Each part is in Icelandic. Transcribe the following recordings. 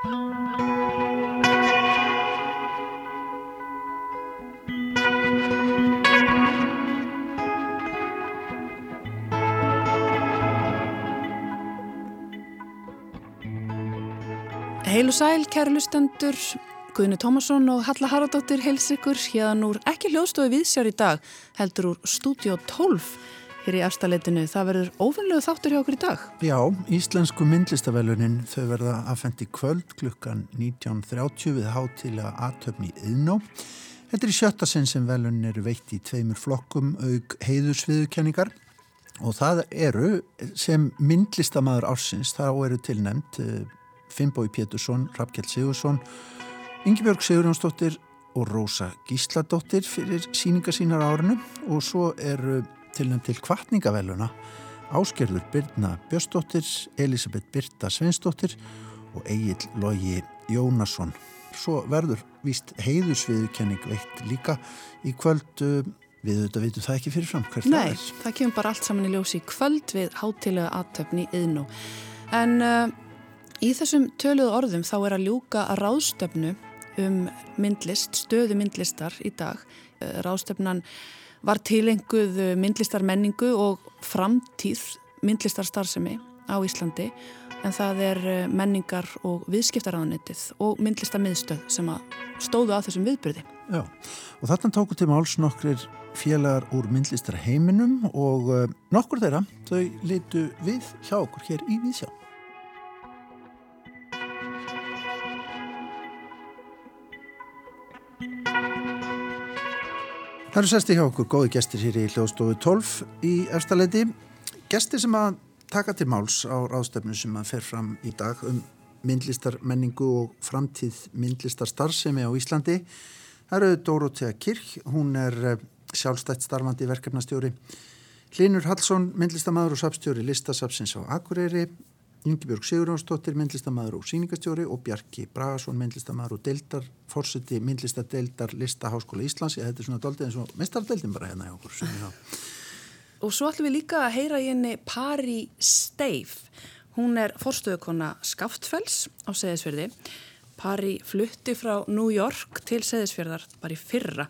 Heil og sæl, kæru lustendur, Guðni Tómasson og Halla Haraldóttir heils ykkur hérðan úr ekki hljóðstofi viðsjár í dag, heldur úr Studio 12 hér í afstaleitinu. Það verður ofinlegu þáttur hjá okkur í dag. Já, Íslensku myndlistavelunin þau verða aðfendi kvöld klukkan 19.30 við hátilega aðtöfni Yðnó. Þetta er í sjötta sinn sem velunin eru veitt í tveimur flokkum auk heiðursviðukenningar og það eru sem myndlistamæður ársins, þá eru tilnæmt Finnbói Pétursson, Rappkjell Sigursson, Yngibjörg Sigurjónsdóttir og Rósa Gísladóttir fyrir síninga sínar árinu og svo eru tilnæmt til kvartningavelluna Áskerður Byrna Björsdóttir, Elisabeth Byrta Sveinsdóttir og Egil Lógi Jónasson. Svo verður víst heiðusviðukenning veitt líka í kvöld við auðvitað veitum það ekki fyrirfram hvert Nei, það er. Nei, það kemur bara allt saman í ljósi í kvöld við hátilega aðtöfni í Yðnó. En uh, Í þessum töluðu orðum þá er að ljúka að ráðstöfnu um myndlist, stöðu myndlistar í dag. Eh, ráðstöfnan var tilenguð myndlistar menningu og framtíð myndlistar starfsemi á Íslandi en það er eh, menningar og viðskiptaráðanetið og myndlistar miðstöð sem að stóðu á þessum viðbyrði. Já, og þarna tóku til máls nokkrir félagar úr myndlistar heiminum og eh, nokkur þeirra þau litu við hjá okkur hér í Vísjá. Það eru sesti hjá okkur góði gestir hér í hljóðstofu 12 í efstaleiti. Gestir sem að taka til máls á ráðstöfnu sem að fer fram í dag um myndlistar menningu og framtíð myndlistar starfsemi á Íslandi. Það eru Dórótea Kirk, hún er eh, sjálfstætt starfandi verkefnastjóri. Hlinur Hallsson, myndlistamæður og sapstjóri listasapsins á Akureyri. Yngibjörg Sigurjónsdóttir, myndlistamæður og síningastjóri og Bjarki Bragason, myndlistamæður og deildar, fórseti myndlistadeildar Listaháskóla Íslands. Ég þetta er svona doldið eins og mestardeildin bara hérna í okkur. Og svo ætlum við líka að heyra í henni Pari Steif. Hún er fórstöðukonna Skaftfells á Seðisfjörði. Pari flutti frá New York til Seðisfjörðar bara í fyrra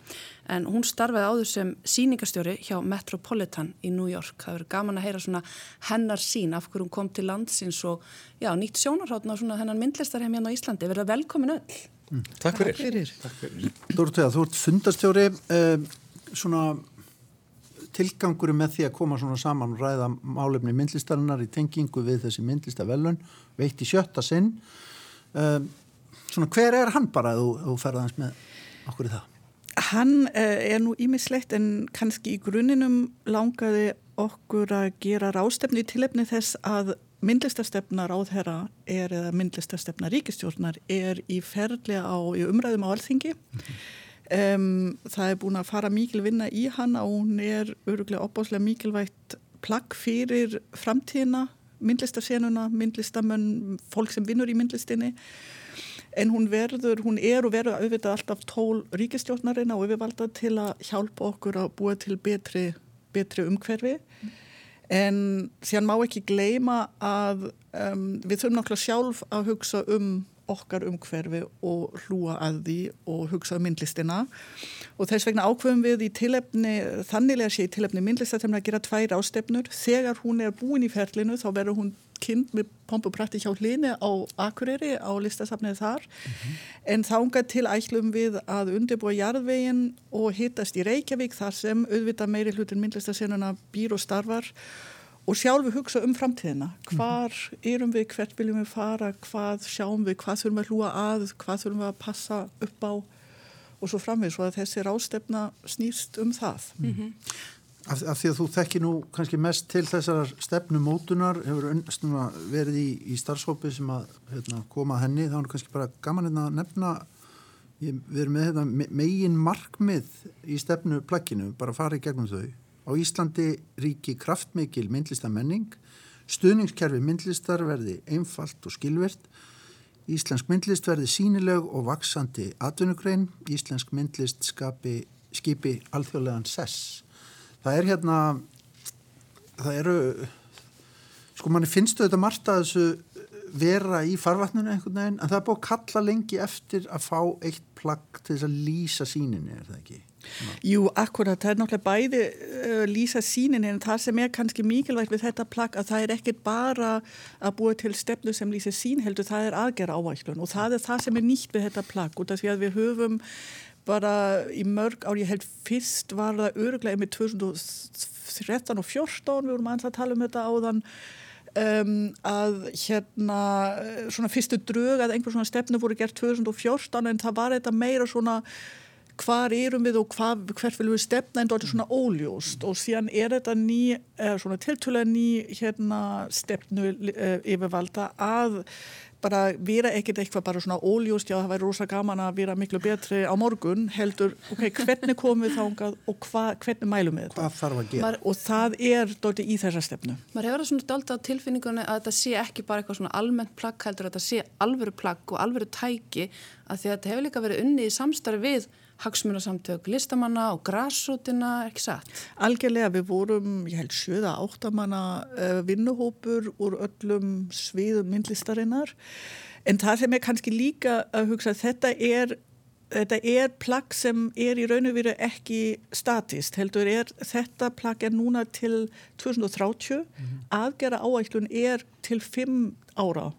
en hún starfaði áður sem síningastjóri hjá Metropolitan í New York. Það verður gaman að heyra svona hennar sín af hverju hún kom til landsins og já, nýtt sjónarhátna og svona hennar myndlistarheim hérna á Íslandi. Verða velkomin öll. Mm, takk fyrir. Takk fyrir. Takk fyrir. Dóruðega, þú ert fundastjóri, eh, svona tilgangur með því að koma svona saman og ræða málefni myndlistarinnar í tengingu við þessi myndlistavellun, veitt í sjötta sinn. Eh, svona hver er hann bara að þú, þú ferðast með okkur í það? Hann er nú ímislegt en kannski í gruninum langaði okkur að gera rástefni í tilefni þess að myndlistarstefna ráðherra er eða myndlistarstefna ríkistjórnar er í ferðlega á í umræðum á alþingi. Mm -hmm. um, það er búin að fara mikil vinna í hann og hún er öruglega opbáslega mikilvægt plagg fyrir framtíðina, myndlistarsenuna, myndlistamenn, fólk sem vinnur í myndlistinni en hún verður, hún er og verður auðvitað alltaf tól ríkistjórnarina og auðvitað til að hjálpa okkur að búa til betri, betri umhverfi mm. en síðan má ekki gleima að um, við þurfum náttúrulega sjálf að hugsa um okkar umhverfi og hlúa að því og hugsa um myndlistina og þess vegna ákveðum við í tilefni, þannilega sé í tilefni myndlistatemna að gera tvær ástefnur þegar hún er búin í ferlinu þá verður hún kynnt með pompuprætti hjá hlýni á Akureyri á listasafnið þar mm -hmm. en þánga til ætlum við að undirbúa jarðvegin og hittast í Reykjavík þar sem auðvitað meiri hlutin myndlistasenuna býr og starfar og sjálfu hugsa um framtíðina hvar erum við, hvert viljum við fara hvað sjáum við, hvað þurfum við að hlúa að hvað þurfum við að passa upp á og svo framvið, svo að þessi rástefna snýst um það mm -hmm. Af, af því að þú þekki nú kannski mest til þessar stefnumótunar hefur verið í, í starfsópi sem að hérna, koma að henni, þá er kannski bara gaman hérna að nefna ég, við erum með hérna, megin markmið í stefnuplakkinu, bara fara í gegnum þau Á Íslandi ríki kraftmikil myndlistamenning, stuðningskerfi myndlistar verði einfalt og skilvert, Íslensk myndlist verði sínileg og vaksandi atvinnugrein, Íslensk myndlist skapi, skipi alþjóðlegan sess. Það er hérna, það eru, sko manni finnstu þetta margt að þessu vera í farvatnunu einhvern veginn en það er búið að kalla lengi eftir að fá eitt plagg til þess að lýsa síninni, er það ekki? Jú, akkurat, það er náttúrulega bæði uh, lýsa síninni en það sem er kannski mikilvægt við þetta plagg að það er ekkit bara að búa til stefnu sem lýsa sín heldur, það er aðgerra ávæglun og það er það sem er nýtt við þetta plagg og þess að við höfum bara í mörg ár, ég held fyrst var það öruglega með 2013 og 2014 við vorum að tala um þetta áðan Um, að hérna svona fyrstu drög að einhver svona stefnu voru gert 2014 en það var þetta meira svona hvar erum við og hvar, viljum við stefna en þetta er svona óljóst. Og síðan er þetta ný, svona tiltölega ný hérna stefnu uh, yfirvalda að bara vera ekkert eitthvað bara svona óljúst já það væri rosa gaman að vera miklu betri á morgun heldur, ok, hvernig komum við þángað og hva, hvernig mælum við þetta? Hvað þarf að gera? Mar, og það er dóti í þessa stefnu. Maður hefur það svona dálta á tilfinningunni að þetta sé ekki bara eitthvað svona almennt plagg heldur að þetta sé alvöru plagg og alvöru tæki að því að þetta hefur líka verið unni í samstarfi við hagsmunasamtök listamanna og græsútina, ekki satt? Algjörlega, við vorum, ég held, sjöða áttamanna uh, vinnuhópur úr öllum sviðum myndlistarinnar en það sem er kannski líka að hugsa þetta er Þetta er plagg sem er í raun og veru ekki statist, heldur er þetta plagg er núna til 2030, mm -hmm. aðgera áætlun er til 5 ára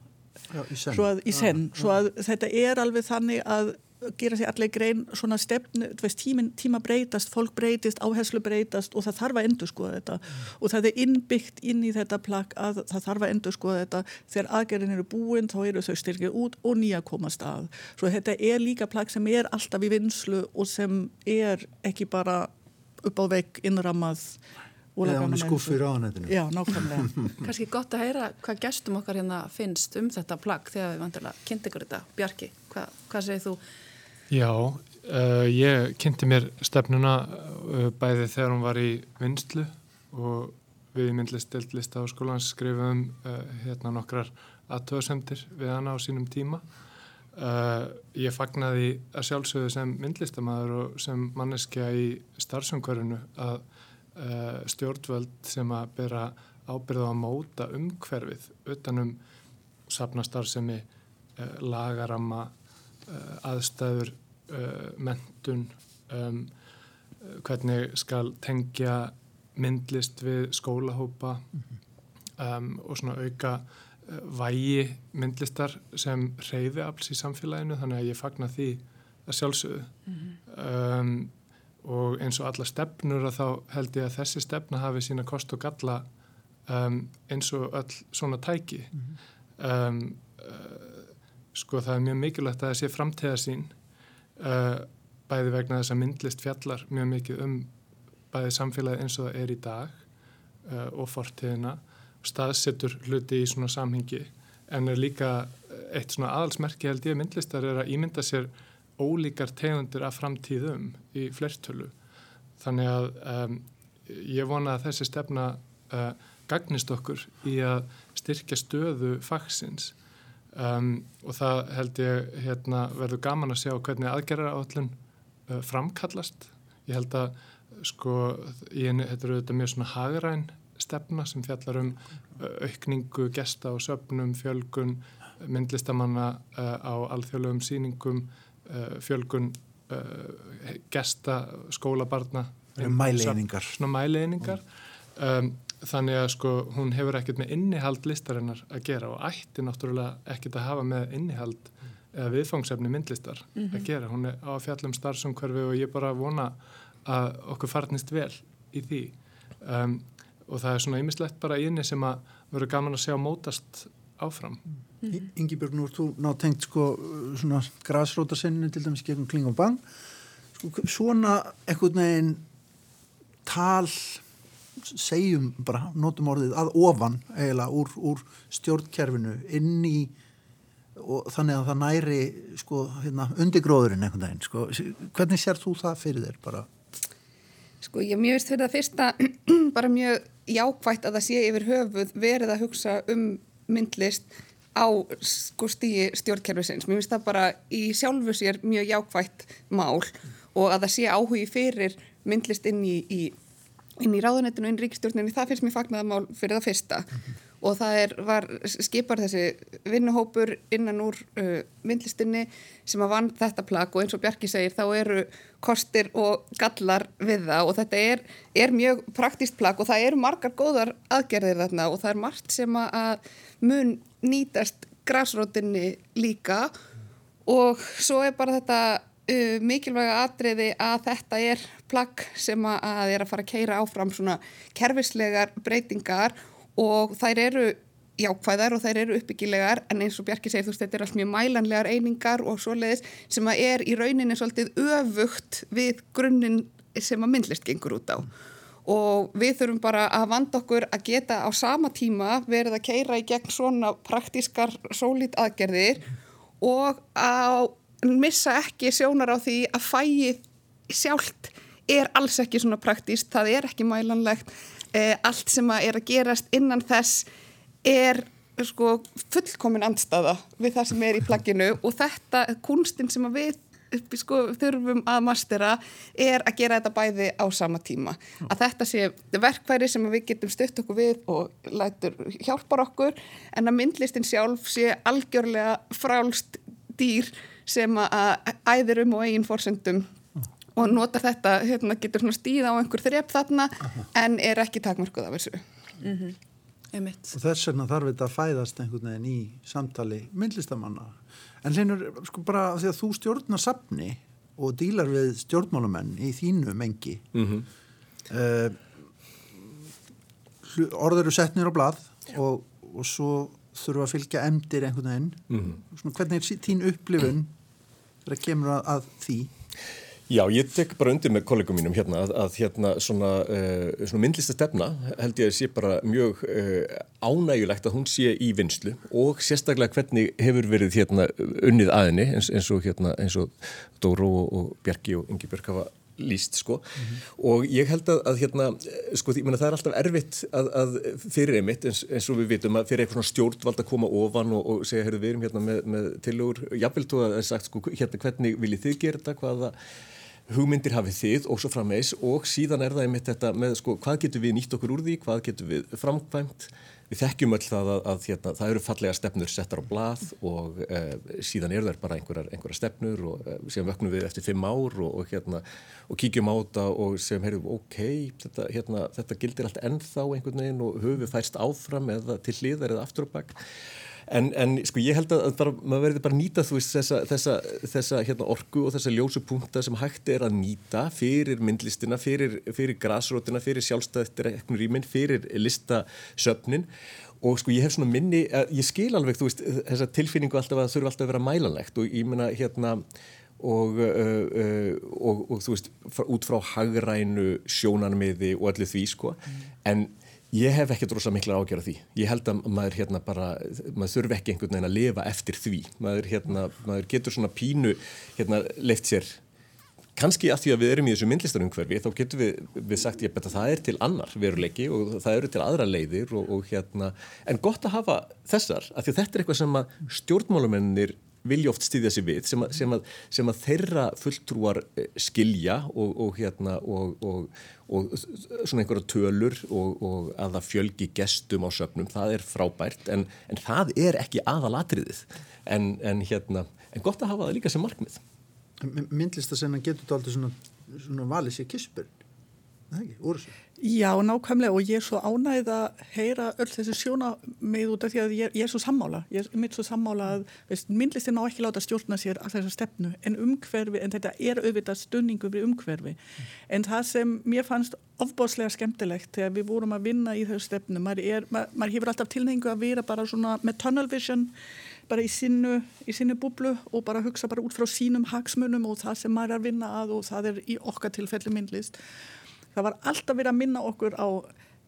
Já, í senn, svo að, í senn. Já, svo að þetta er alveg þannig að gera sér allir grein svona stefnu, veist, tímin, tíma breytast, fólk breytist, áherslu breytast og það þarf að endur skoða þetta mm. og það er innbyggt inn í þetta plagg að það þarf að endur skoða þetta þegar aðgerðin eru búin þá eru þau styrkið út og nýja komast að. Svo þetta er líka plagg sem er alltaf í vinslu og sem er ekki bara upp á vegg innramað eða hún er skuffur á netinu Já, nákvæmlega Kanski gott að heyra hvað gestum okkar hérna finnst um þetta plagg þegar við vantilega kynnt ykkur þetta Bjarki, Hva, hvað segir þú? Já, uh, ég kynnti mér stefnuna uh, bæði þegar hún var í vinslu og við í myndlist lista á skólan skrifum uh, hérna nokkrar aðtöðsendir við hana á sínum tíma. Ég fagnaði að sjálfsögðu sem myndlistamæður og sem manneskja í starfsumkvarinu að stjórnvöld sem að bera ábyrða að móta umhverfið utanum safnastarfsemi, lagaramma, aðstæður uh, mentun um, hvernig skal tengja myndlist við skólahópa um, og svona auka uh, vægi myndlistar sem reyði alls í samfélaginu þannig að ég fagna því að sjálfsögðu mm -hmm. um, og eins og alla stefnur að þá held ég að þessi stefna hafi sína kost og galla um, eins og öll svona tæki mm -hmm. uh, sko það er mjög mikilvægt að það sé framtíðarsýn uh, bæði vegna þess að myndlist fjallar mjög mikið um bæði samfélagi eins og það er í dag uh, og fortíðina staðsetur hluti í svona samhengi en er líka eitt svona aðalsmerki held ég myndlistar er að ímynda sér ólíkar tegundir af framtíðum í flertölu þannig að um, ég vona að þessi stefna uh, gagnist okkur í að styrkja stöðu fagsins Um, og það held ég hérna, verður gaman að sjá hvernig aðgerra áallun uh, framkallast. Ég held að sko þetta eru auðvitað mjög svona hagræn stefna sem fjallar um uh, aukningu gesta og söpnum fjölgun myndlistamanna uh, á alþjóðlegum síningum uh, fjölgun uh, gesta skólabarna. Mæleiningar svona mæleiningar um, þannig að sko hún hefur ekkert með innihald listarinnar að gera og ætti náttúrulega ekkert að hafa með innihald mm. eða viðfangsefni myndlistar mm -hmm. að mhm. gera. Hún er á fjallum starfsumkverfi og ég bara vona að okkur farnist vel í því um, og það er svona ýmislegt bara í inni sem að veru gaman að sjá mótast áfram. Mm -hmm. Ingi Björg, nú er þú nátengt sko svona grasrótasennu til dæmis gegn Kling og Bang sko, svona ekkert neginn tal segjum bara, notum orðið að ofan eiginlega úr, úr stjórnkerfinu inn í og þannig að það næri sko, hérna, undirgróðurinn einhvern veginn sko. hvernig sér þú það fyrir þér bara? Sko ég mjög veist fyrir það fyrsta bara mjög jákvægt að það sé yfir höfuð verið að hugsa um myndlist á sko stíi stjórnkerfisins mér finnst það bara í sjálfu sér mjög jákvægt mál og að það sé áhugi fyrir myndlist inn í, í inn í ráðunettinu og inn í ríkistjórninu, það finnst mér fagnaða mál fyrir það fyrsta mm -hmm. og það er, var, skipar þessi vinnuhópur innan úr uh, myndlistinni sem að vann þetta plagg og eins og Bjarki segir þá eru kostir og gallar við það og þetta er, er mjög praktíst plagg og það eru margar góðar aðgerðir þarna og það er margt sem að mun nýtast græsrótinni líka og svo er bara þetta uh, mikilvæga atriði að þetta er plagg sem að er að fara að keira áfram svona kerfislegar breytingar og þær eru jákvæðar og þær eru uppbyggilegar. En eins og Bjarki segir þú veist þetta er allt mjög mælanlegar einingar og svoleiðis sem að er í rauninni svolítið öfugt við grunninn sem að myndlist gengur út á. Og við þurfum bara að vanda okkur að geta á sama tíma verið að keira í gegn svona praktískar sólít aðgerðir og að missa ekki sjónar á því að fæið sjálft er alls ekki svona praktíst, það er ekki mælanlegt. Eh, allt sem að er að gerast innan þess er sko, fullkomin andstaða við það sem er í plagginu og þetta kunstin sem við sko, þurfum að mastera er að gera þetta bæði á sama tíma. Að þetta sé verkværi sem við getum stutt okkur við og lætur hjálpar okkur en að myndlistin sjálf sé algjörlega frálst dýr sem að æðir um og eigin fórsendum og nota þetta, hérna, getur svona stíða á einhver þrepp þarna Aha. en er ekki takmörkuð af þessu mm -hmm. og þess vegna þarf þetta að fæðast einhvern veginn í samtali myndlistamanna en hleinur, sko bara því að þú stjórnar safni og dílar við stjórnmálamenn í þínu mengi mm -hmm. uh, orður eru setnir á blað og, og svo þurfa að fylgja emdir einhvern veginn mm. Svona, hvernig er þín upplifun þegar það kemur að, að því Já, ég tek bara undir með kollegum mínum hérna að, að hérna svona, uh, svona myndlista stefna held ég að sé bara mjög uh, ánægulegt að hún sé í vinslu og sérstaklega hvernig hefur verið hérna unnið aðinni eins, eins og hérna eins og Dóró og, og Bjarki og Ingi Björk hafa líst sko. Mm -hmm. og ég held að, að hérna sko því, menna, það er alltaf erfitt að, að fyrir einmitt eins, eins og við vitum að fyrir eitthvað stjórnvald að koma ofan og, og segja, heyrðu við erum hérna með, með tilugur, jáfnveld þú að það er sagt sko hérna hvernig viljið þið gera þetta, hvaða hugmyndir hafið þið? Og svo frammeins og síðan er það einmitt þetta með sko hvað getur við nýtt okkur úr því, hvað getur við framkvæmt við þekkjum öll það að, að hérna, það eru fallega stefnur settar á blað og e, síðan eru þær bara einhverjar, einhverjar stefnur og e, síðan vöknum við eftir fimm ár og, og, hérna, og kíkjum á þetta og segjum heyrðum ok, þetta, hérna, þetta gildir allt ennþá einhvern veginn og höfu færst áfram eða til hlýðar eða aftur og bakk En, en sko ég held að bara, maður verður bara að nýta þú veist þessa, þessa, þessa hérna, orgu og þessa ljósupunkta sem hægt er að nýta fyrir myndlistina, fyrir, fyrir grasrótina, fyrir sjálfstæðtir rýminn, fyrir listasöfnin. Og sko ég hef svona minni, ég skil alveg þú veist þessa tilfinningu alltaf að þurfa alltaf að vera mælanlegt. Og ég menna hérna og, uh, uh, og, og þú veist út frá hagrænu sjónanmiði og allir því sko. Mm. en Ég hef ekkert rosa mikla ágjörð því. Ég held að maður, hérna, bara, maður þurfi ekki einhvern veginn að lifa eftir því. Maður, hérna, maður getur svona pínu hérna, leift sér, kannski að því að við erum í þessu myndlistarumhverfi, þá getur við, við sagt ég betta það er til annar veruleiki og það eru til aðra leiðir og, og hérna, en gott að hafa þessar, af því þetta er eitthvað sem að stjórnmálumennir vilja oft stýðja sér við sem að, sem að, sem að þeirra fulltrúar eh, skilja og, og, hérna, og, og svona einhverja tölur og að það fjölgi gestum á söpnum, það er frábært en, en það er ekki aðalatriðið. En, en, hérna, en gott að hafa það líka sem markmið. Myndlist að senna getur þetta aldrei svona, svona valið sér kispur, það ekki, úr þessu Já, nákvæmlega og ég er svo ánægð að heyra öll þessi sjóna með út af því að ég, ég er svo sammála ég er mitt svo sammála að minnlistin má ekki láta stjórna sér að þessa stefnu en umhverfi, en þetta er auðvitað stunningu við umhverfi mm. en það sem mér fannst ofbáslega skemmtilegt þegar við vorum að vinna í þessu stefnu maður, er, maður, maður hefur alltaf tilhengu að vera bara svona með tunnel vision bara í sinnu, í sinnu búblu og bara hugsa bara út frá sínum hagsmunum og það sem maður er að vinna að og það er í okkar tilfelli myndlist það var alltaf verið að minna okkur á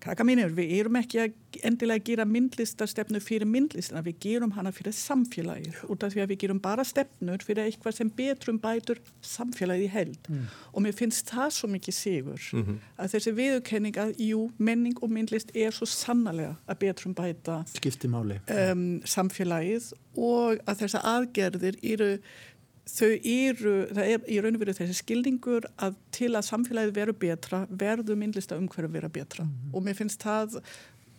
krakka mínir, við erum ekki að endilega að gera myndlistastefnu fyrir myndlistina, við gerum hana fyrir samfélagið út af því að við gerum bara stefnur fyrir eitthvað sem betrum bætur samfélagið held mm. og mér finnst það svo mikið sigur mm -hmm. að þessi viðurkenning að jú, menning og myndlist er svo sannlega að betrum bæta um, samfélagið og að þessar aðgerðir eru þau eru, það er í raun og veru þessi skildingur að til að samfélagið veru betra verður myndlista umhverju vera betra mm -hmm. og mér finnst það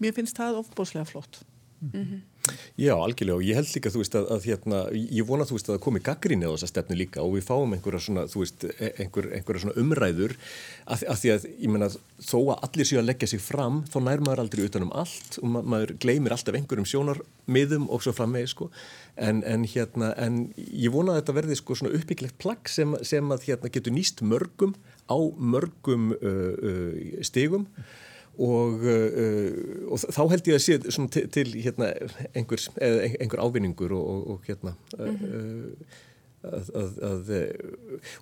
mér finnst það ofbóslega flott. Mm -hmm. Já, algjörlega og ég held líka, þú veist, að, að hérna, ég vona, þú veist, að það komi gaggríni á þessa stefnu líka og við fáum einhverja svona, þú veist, e, einhver, einhverja svona umræður að, að því að, ég menna, þó að allir séu að leggja sig fram, þá nær maður aldrei utanum allt og ma maður gleymir alltaf einhverjum sjónarmiðum og svo framvegi, sko, en, en hérna, en ég vona að þetta verði, sko, svona uppbygglegt plagg sem, sem að, hérna, getur nýst mörgum á mörgum uh, uh, stigum og, uh, og þá held ég að sé til, til hérna, einhver, einhver ávinningur og, og hérna mm -hmm. að, að, að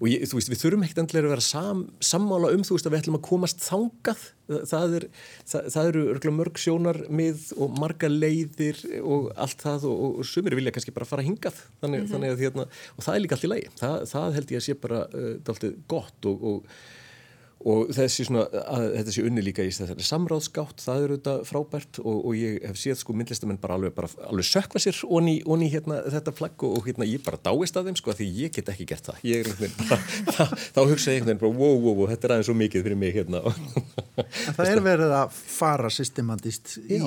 og ég, þú veist við þurfum ekkert endilega að vera sam, sammála um þú veist að við ætlum að komast þangað það, er, það, það eru mörg sjónarmið og marga leiðir og allt það og, og sumir vilja kannski bara fara hingað þannig, mm -hmm. þannig að hérna og það er líka allt í lagi það, það held ég að sé bara uh, dáltið gott og og þessi svona, að, þetta sé unni líka í þessari samráðsgátt, það eru þetta frábært og, og ég hef séð sko myndlistamenn bara alveg, bara, alveg sökva sér onni, onni hérna, þetta flagg og, hérna ég bara dáist að þeim sko því ég get ekki gert það. Ég er einhvern veginn, bara, þá hugsa ég einhvern veginn bara wow, wow, wow, þetta er aðeins svo mikið fyrir mig hérna. Það er verið að fara systemantist í,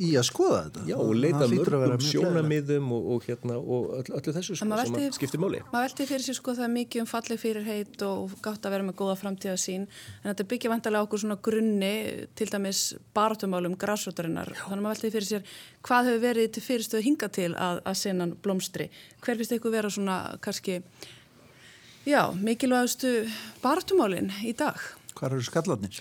í að skoða þetta. Já, og leita mörgum sjónamiðum og, og hérna, og öll, öllu þessu sko, sem velti, skiptir máli. Maður velti fyrir sér sko það mikið um fallið fyrir heit og gátt að vera með góða framtíða sín en þetta byggja vantarlega okkur svona grunni til dæmis baratumálum græsrötarinnar, þannig að maður velti fyrir sér hvað hefur verið til fyrirstöðu hinga til að, að senan blómstri, hver finnst eitthvað vera svona kannski já, mikilvægastu baratumálin í dag? Hvað eru skallarnir?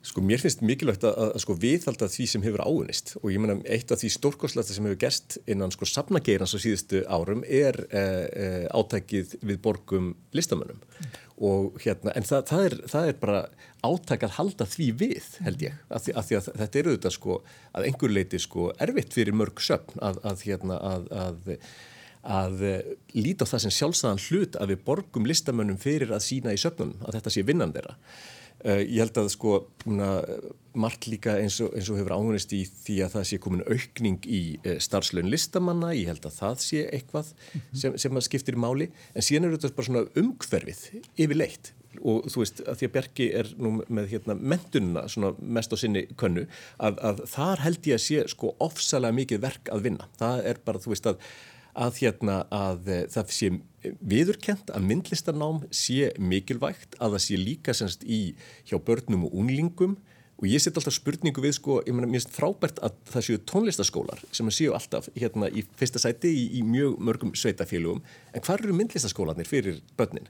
Sko mér finnst mikilvægt að, að, að sko viðhalda því sem hefur áunist og ég menna eitt af því stórkoslæsta sem hefur gerst innan sko safnageirans á síðustu árum er e, e, átækið við borgum listamönnum mm. og hérna en það, það, er, það er bara átæk að halda því við held ég að því að, því að þetta eru þetta sko að einhver leiti sko erfitt fyrir mörg söfn að hérna að að líta á það sem sjálfsæðan hlut að við borgum listamönnum fyrir að sína í söfnunum að þetta sé vinnan þeirra. Uh, ég held að sko muna, margt líka eins og, eins og hefur áhengist í því að það sé komin aukning í uh, starfslaun listamanna, ég held að það sé eitthvað mm -hmm. sem, sem skiptir í máli en síðan er þetta bara svona umhverfið yfirleitt. Og þú veist að því að Bjarki er nú með hérna mentununa svona mest á sinni könnu að, að þar held ég að sé sko ofsalega mikið verk að vinna, það er bara þú veist að að hérna að eh, það sé viðurkent að myndlistarnám sé mikilvægt að það sé líka semst í hjá börnum og unlingum og ég set alltaf spurningu við sko, ég meina mér finnst frábært að það séu tónlistaskólar sem séu alltaf hérna í fyrsta sæti í, í mjög mörgum sveitafélugum en hvað eru myndlistaskólanir fyrir börnin?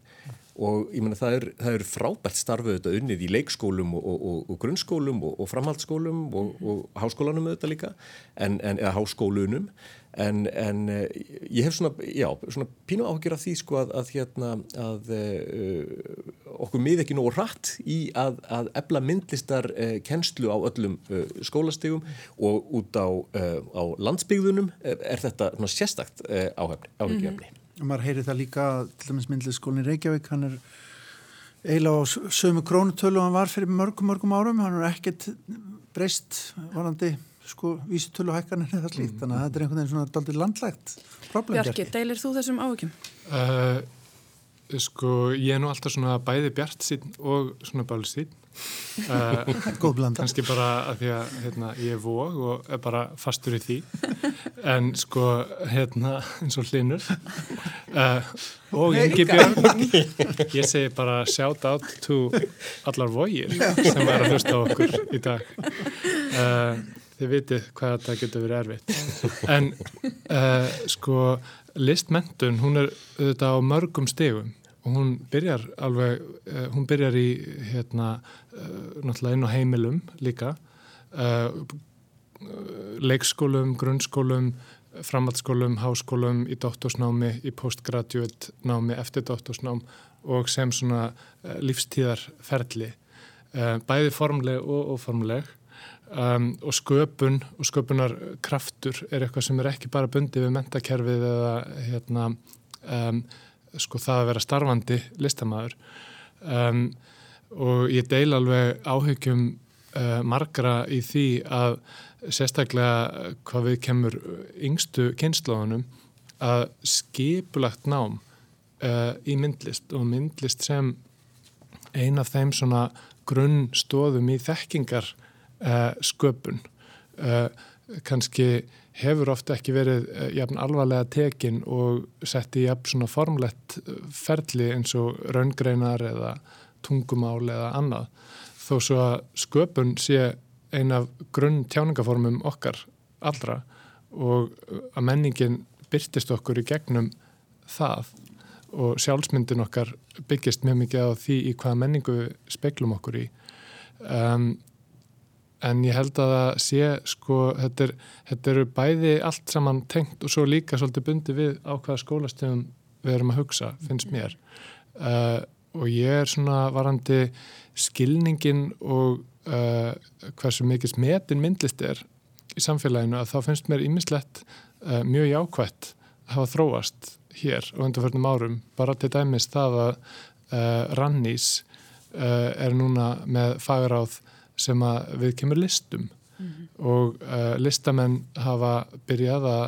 Og ég menna það er, það er frábært starfið þetta unnið í leikskólum og, og, og grunnskólum og, og framhaldsskólum og háskólanum auðvitað líka en, en, eða háskólunum en, en eh, ég hef svona, já, svona pínu áhugir af því sko að, að hérna að uh, okkur mið ekki nógu rætt í að, að ebla myndlistar uh, kennslu á öllum uh, skólastegum og út á, á landsbyggðunum er þetta svona sérstakt áhugjafni. Maður heyri það líka til dæmis myndliðskólinn Reykjavík hann er eiginlega á sömu krónutölu hann var fyrir mörgum mörgum árum hann er ekkert breyst varandi sko vísutölu hækkanir eða slíkt mm. þannig að þetta er einhvern veginn svona daldir landlægt problem Bjarki, deilir þú þessum áhugjum? Uh, sko ég er nú alltaf svona bæði bjart sín og svona báli sín Góð blanda. Kanski bara að því að hérna, ég er vóg og er bara fastur í því. En sko hérna eins og hlinur uh, og Ingi Björn. Ég segi bara shout out to allar vógir sem er að hlusta á okkur í dag. Uh, þið vitið hvað þetta getur verið erfitt. En sko listmentun hún er auðvitað á mörgum stegum og hún byrjar alveg, uh, hún byrjar í hérna, uh, náttúrulega inn á heimilum líka. Uh, leikskólum, grunnskólum framhaldsskólum, háskólum í doktorsnámi, í postgraduate námi eftir doktorsnám og sem svona lífstíðarferli. Bæði formleg og oformleg um, og sköpun og sköpunar kraftur er eitthvað sem er ekki bara bundið við mentakerfið eða hérna um, sko það að vera starfandi listamæður um, og ég deil alveg áhyggjum uh, margra í því að sérstaklega hvað við kemur yngstu kynnslóðunum að skipulagt nám uh, í myndlist og myndlist sem eina af þeim svona grunnstóðum í þekkingar uh, sköpun uh, kannski hefur ofta ekki verið uh, jafn alvarlega tekin og sett í jafn svona formlegt ferli eins og raungreinar eða tungumál eða annað. Þó svo að sköpun sé ein af grunn tjáningaformum okkar allra og að menningin byrtist okkur í gegnum það og sjálfsmyndin okkar byggist mjög mikið á því í hvaða menningu speiklum okkur í. Um, en ég held að það sé sko, þetta, er, þetta eru bæði allt saman tengt og svo líka svolítið bundi við á hvaða skólastöðum við erum að hugsa, finnst mér. Uh, og ég er svona varandi skilningin og uh, hversu mikið smetin myndlist er í samfélaginu að þá finnst mér ímislegt uh, mjög jákvætt að hafa þróast hér og undanförnum árum. Bara til dæmis það að Rannís er núna með fagráð sem að við kemur listum mm -hmm. og uh, listamenn hafa byrjað að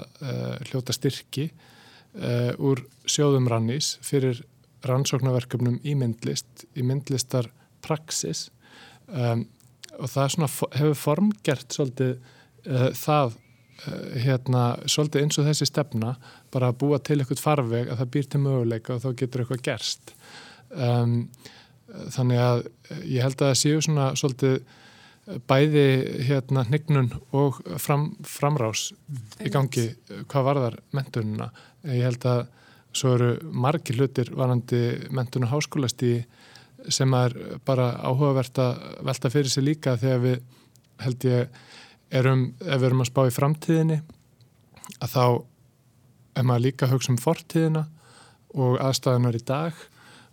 hljóta styrki úr sjóðum Rannís fyrir rannsóknarverkefnum í myndlist, í myndlistar praxis um, og það svona, hefur formgert svolítið það hérna, svolítið eins og þessi stefna bara að búa til eitthvað farveg að það býr til möguleika og þá getur eitthvað gerst um, þannig að ég held að það séu svona svolítið bæði hérna hnignun og fram, framrás í gangi hvað varðar mentununa ég held að svo eru margi hlutir varandi mentun og háskólasti sem er bara áhugavert að velta fyrir sig líka þegar við held ég erum, ef við erum að spá í framtíðinni að þá er maður líka að hugsa um fortíðina og aðstæðunar í dag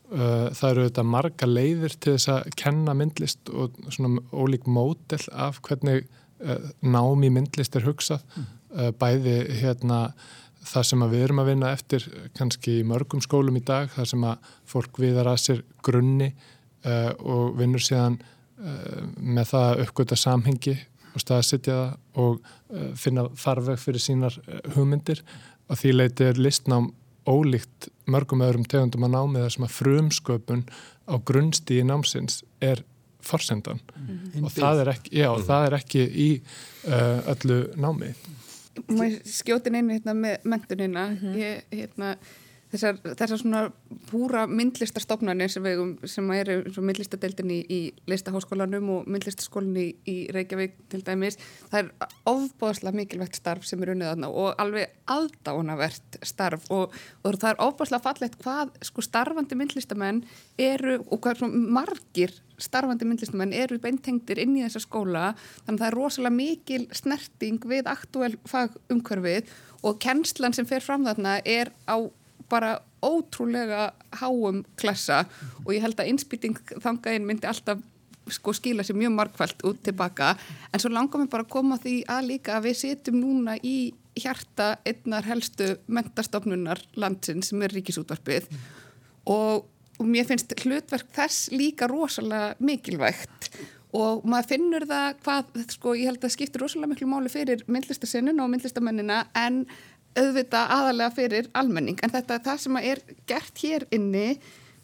það eru þetta marga leiðir til þess að kenna myndlist og svona ólík mótel af hvernig uh, námi myndlist er hugsað mm. Uh, bæði hérna það sem við erum að vinna eftir kannski í mörgum skólum í dag þar sem að fólk viðar að sér grunni og vinnur síðan með það að uppgöta samhengi og staðsitja það og uh, finna farveg fyrir sínar uh, hugmyndir og því leiti er listnám ólíkt mörgum öðrum tegundum að námi þar sem að frumsköpun á grunnstíði námsins er forsendan mm -hmm. og það er ekki, já, mm -hmm. það er ekki í uh, öllu námi Má skjótin einu hérna með mentunina mm -hmm. ég hérna þessar, þessar svona púra myndlistarstofnarnir sem, sem eru myndlistadeildin í, í listaháskólanum og myndlistaskólinni í, í Reykjavík til dæmis, það er ofbáðslega mikilvægt starf sem er unnið aðna og alveg aðdánavert starf og, og það er ofbáðslega fallegt hvað sko starfandi myndlistamenn eru og hvað margir starfandi myndlistamenn eru beintengtir inn í þessa skóla. Þannig að það er rosalega mikil snerting við aktúel fagumkörfið og kennslan sem fer fram þarna er á bara ótrúlega háum klassa og ég held að innspýting þangaðin myndi alltaf sko skila sér mjög markvælt út tilbaka en svo langar mér bara að koma því að líka að við setjum núna í hjarta einnar helstu mentastofnunar landsins sem er ríkisútvarpið mm. og, og mér finnst hlutverk þess líka rosalega mikilvægt og maður finnur það hvað, sko ég held að skiptir rosalega miklu máli fyrir myndlistasennun og myndlistamennina en auðvita aðalega fyrir almenning en þetta er það sem er gert hér inni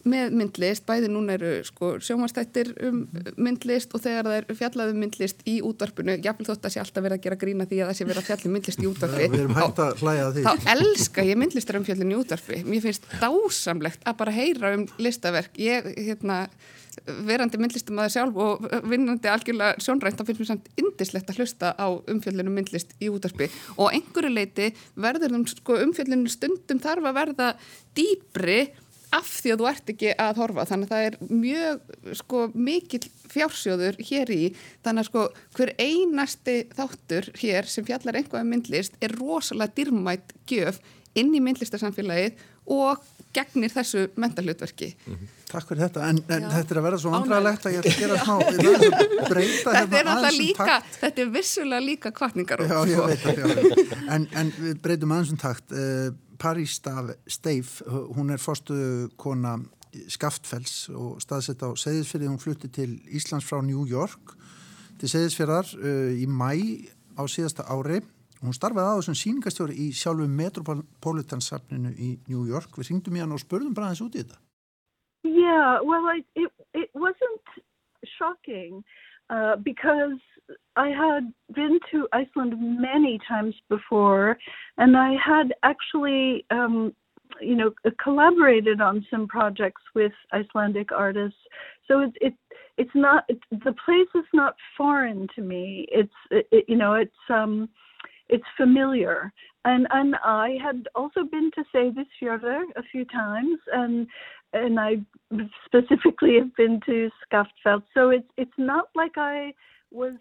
með myndlist, bæði núna eru sko, sjómanstættir um myndlist og þegar það er fjallað um myndlist í útvarpinu jáfnveg þótt að sé alltaf verið að gera grína því að það sé verið að fjalla um myndlist í útvarpi þá, þá elska ég myndlistar um fjallin í útvarpi. Mér finnst dásamlegt að bara heyra um listaverk. Ég, hérna verandi myndlistum að það sjálf og vinnandi algjörlega sjónrænt þá finnst mér samt indislegt að hlusta á umfjöldinu myndlist í útarpi og einhverju leiti verður um sko, umfjöldinu stundum þarf að verða dýbri af því að þú ert ekki að horfa. Þannig að það er mjög sko, mikil fjársjóður hér í. Þannig að sko hver einasti þáttur hér sem fjallar einhverja um myndlist er rosalega dyrmætt gjöf inn í myndlistarsamfélagið og gegnir þessu mentalutverki mm -hmm. Takk fyrir þetta, en, en þetta er að vera svo andralegt að ég ætla að gera smá breyta þetta hérna aðeins um takt. Þetta er vissulega líka kvartningar Já, ég sko. veit það, en, en við breytum aðeins um takt. Uh, París Steif, hún er fórstu kona Skaftfells og staðsett á Seyðisfjörði, hún flutti til Íslands frá New York til Seyðisfjörðar uh, í mæ á síðasta ári Hún starfaði á þessum síningastjóri í sjálfu Metropolitansafninu í New York. Við ringdum í hann og spurðum bara aðeins út í þetta. Yeah, well, it, it, it wasn't shocking uh, because I had been to Iceland many times before, and I had actually, um, you know, collaborated on some projects with Icelandic artists. So it, it it's not it, the place is not foreign to me. It's it, you know it's um it's familiar. And and I had also been to Seyðisfjörður a few times, and and I specifically have been to Skaftfell. So it's it's not like I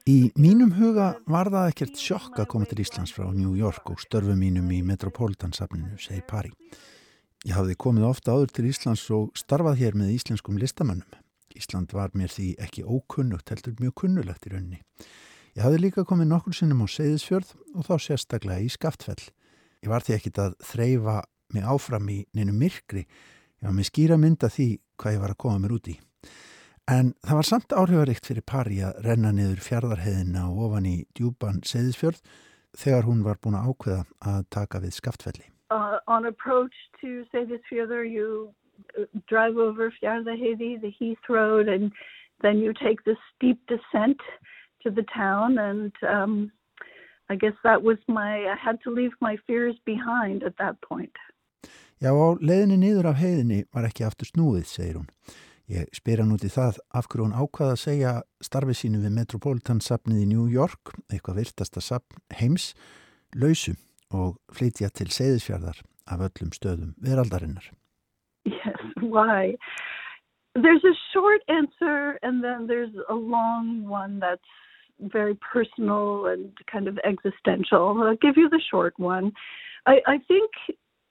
Í mínum huga var það ekkert sjokk að koma til Íslands frá New York og störfu mínum í Metropolitansafninu, segir Pari. Ég hafði komið ofta áður til Íslands og starfað hér með íslenskum listamönnum. Ísland var mér því ekki ókunnugt, heldur mjög kunnulegt í rauninni. Ég hafði líka komið nokkur sinnum á Seyðisfjörð og þá sérstaklega í Skaftfell. Ég var því ekkit að þreyfa mig áfram í neinu myrkri. Ég var með skýra mynda því hvað ég var að koma mér út í. En það var samt áhrifaríkt fyrir pari að renna niður fjardarheðina og ofan í djúpan Seyðisfjörð þegar hún var búin að ákveða að taka við Skaftfelli. Uh, on approach to Seyðisfjörður you uh, drive over fjardarheði, the Heath Road and then you take the steep descent to the town and um, I guess that was my, I had to leave my fears behind at that point. Já, leðinni niður af heiðinni var ekki aftur snúið, segir hún. Ég spyr hann út í það af hverju hún ákvaða að segja starfið sínu við Metropolitan-sapnið í New York, eitthvað virtasta sapn heims, lausu og flytja til Seyðisfjörðar af öllum stöðum veraldarinnar. Yes, why? There's a short answer and then there's a long one that's very personal and kind of existential. I'll give you the short one. I, I think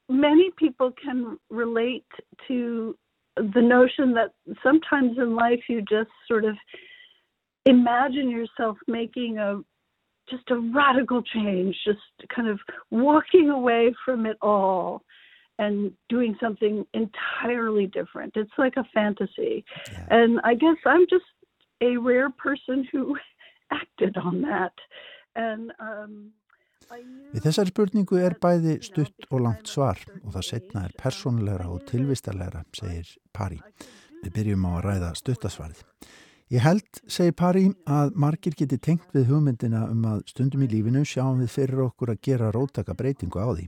many people can relate to the notion that sometimes in life you just sort of imagine yourself making a just a radical change, just kind of walking away from it all and doing something entirely different. It's like a fantasy. Yeah. And I guess I'm just a rare person who acted on that. And, um, Við þessari spurningu er bæði stutt og langt svar og það setna er persónleira og tilvistarleira, segir Pari. Við byrjum á að ræða stuttasvarið. Ég held, segir Pari, að margir geti tengt við hugmyndina um að stundum í lífinu sjáum við fyrir okkur að gera rótaka breytingu á því.